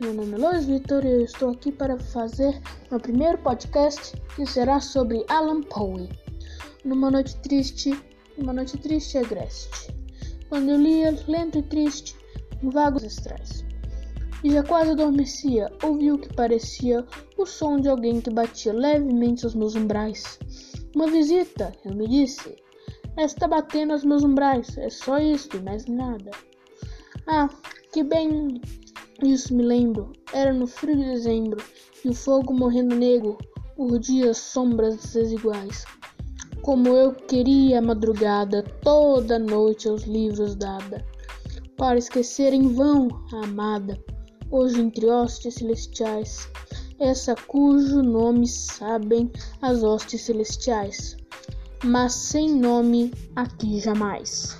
meu nome é Luiz Vitor e eu estou aqui para fazer meu primeiro podcast que será sobre Alan Poe. Numa noite triste, uma noite triste e agreste. Quando eu lia, lento e triste, em vagos estrais. E já quase adormecia, ouvi o que parecia o som de alguém que batia levemente aos meus umbrais. Uma visita, eu me disse. Está batendo aos meus umbrais, é só isso e mais nada. Ah, que bem isso me lembro. Era no frio de dezembro e o fogo morrendo negro urdia sombras desiguais. Como eu queria a madrugada, toda noite aos livros dada, para esquecer em vão a amada, hoje entre hostes celestiais, essa cujo nome sabem as hostes celestiais, mas sem nome aqui jamais.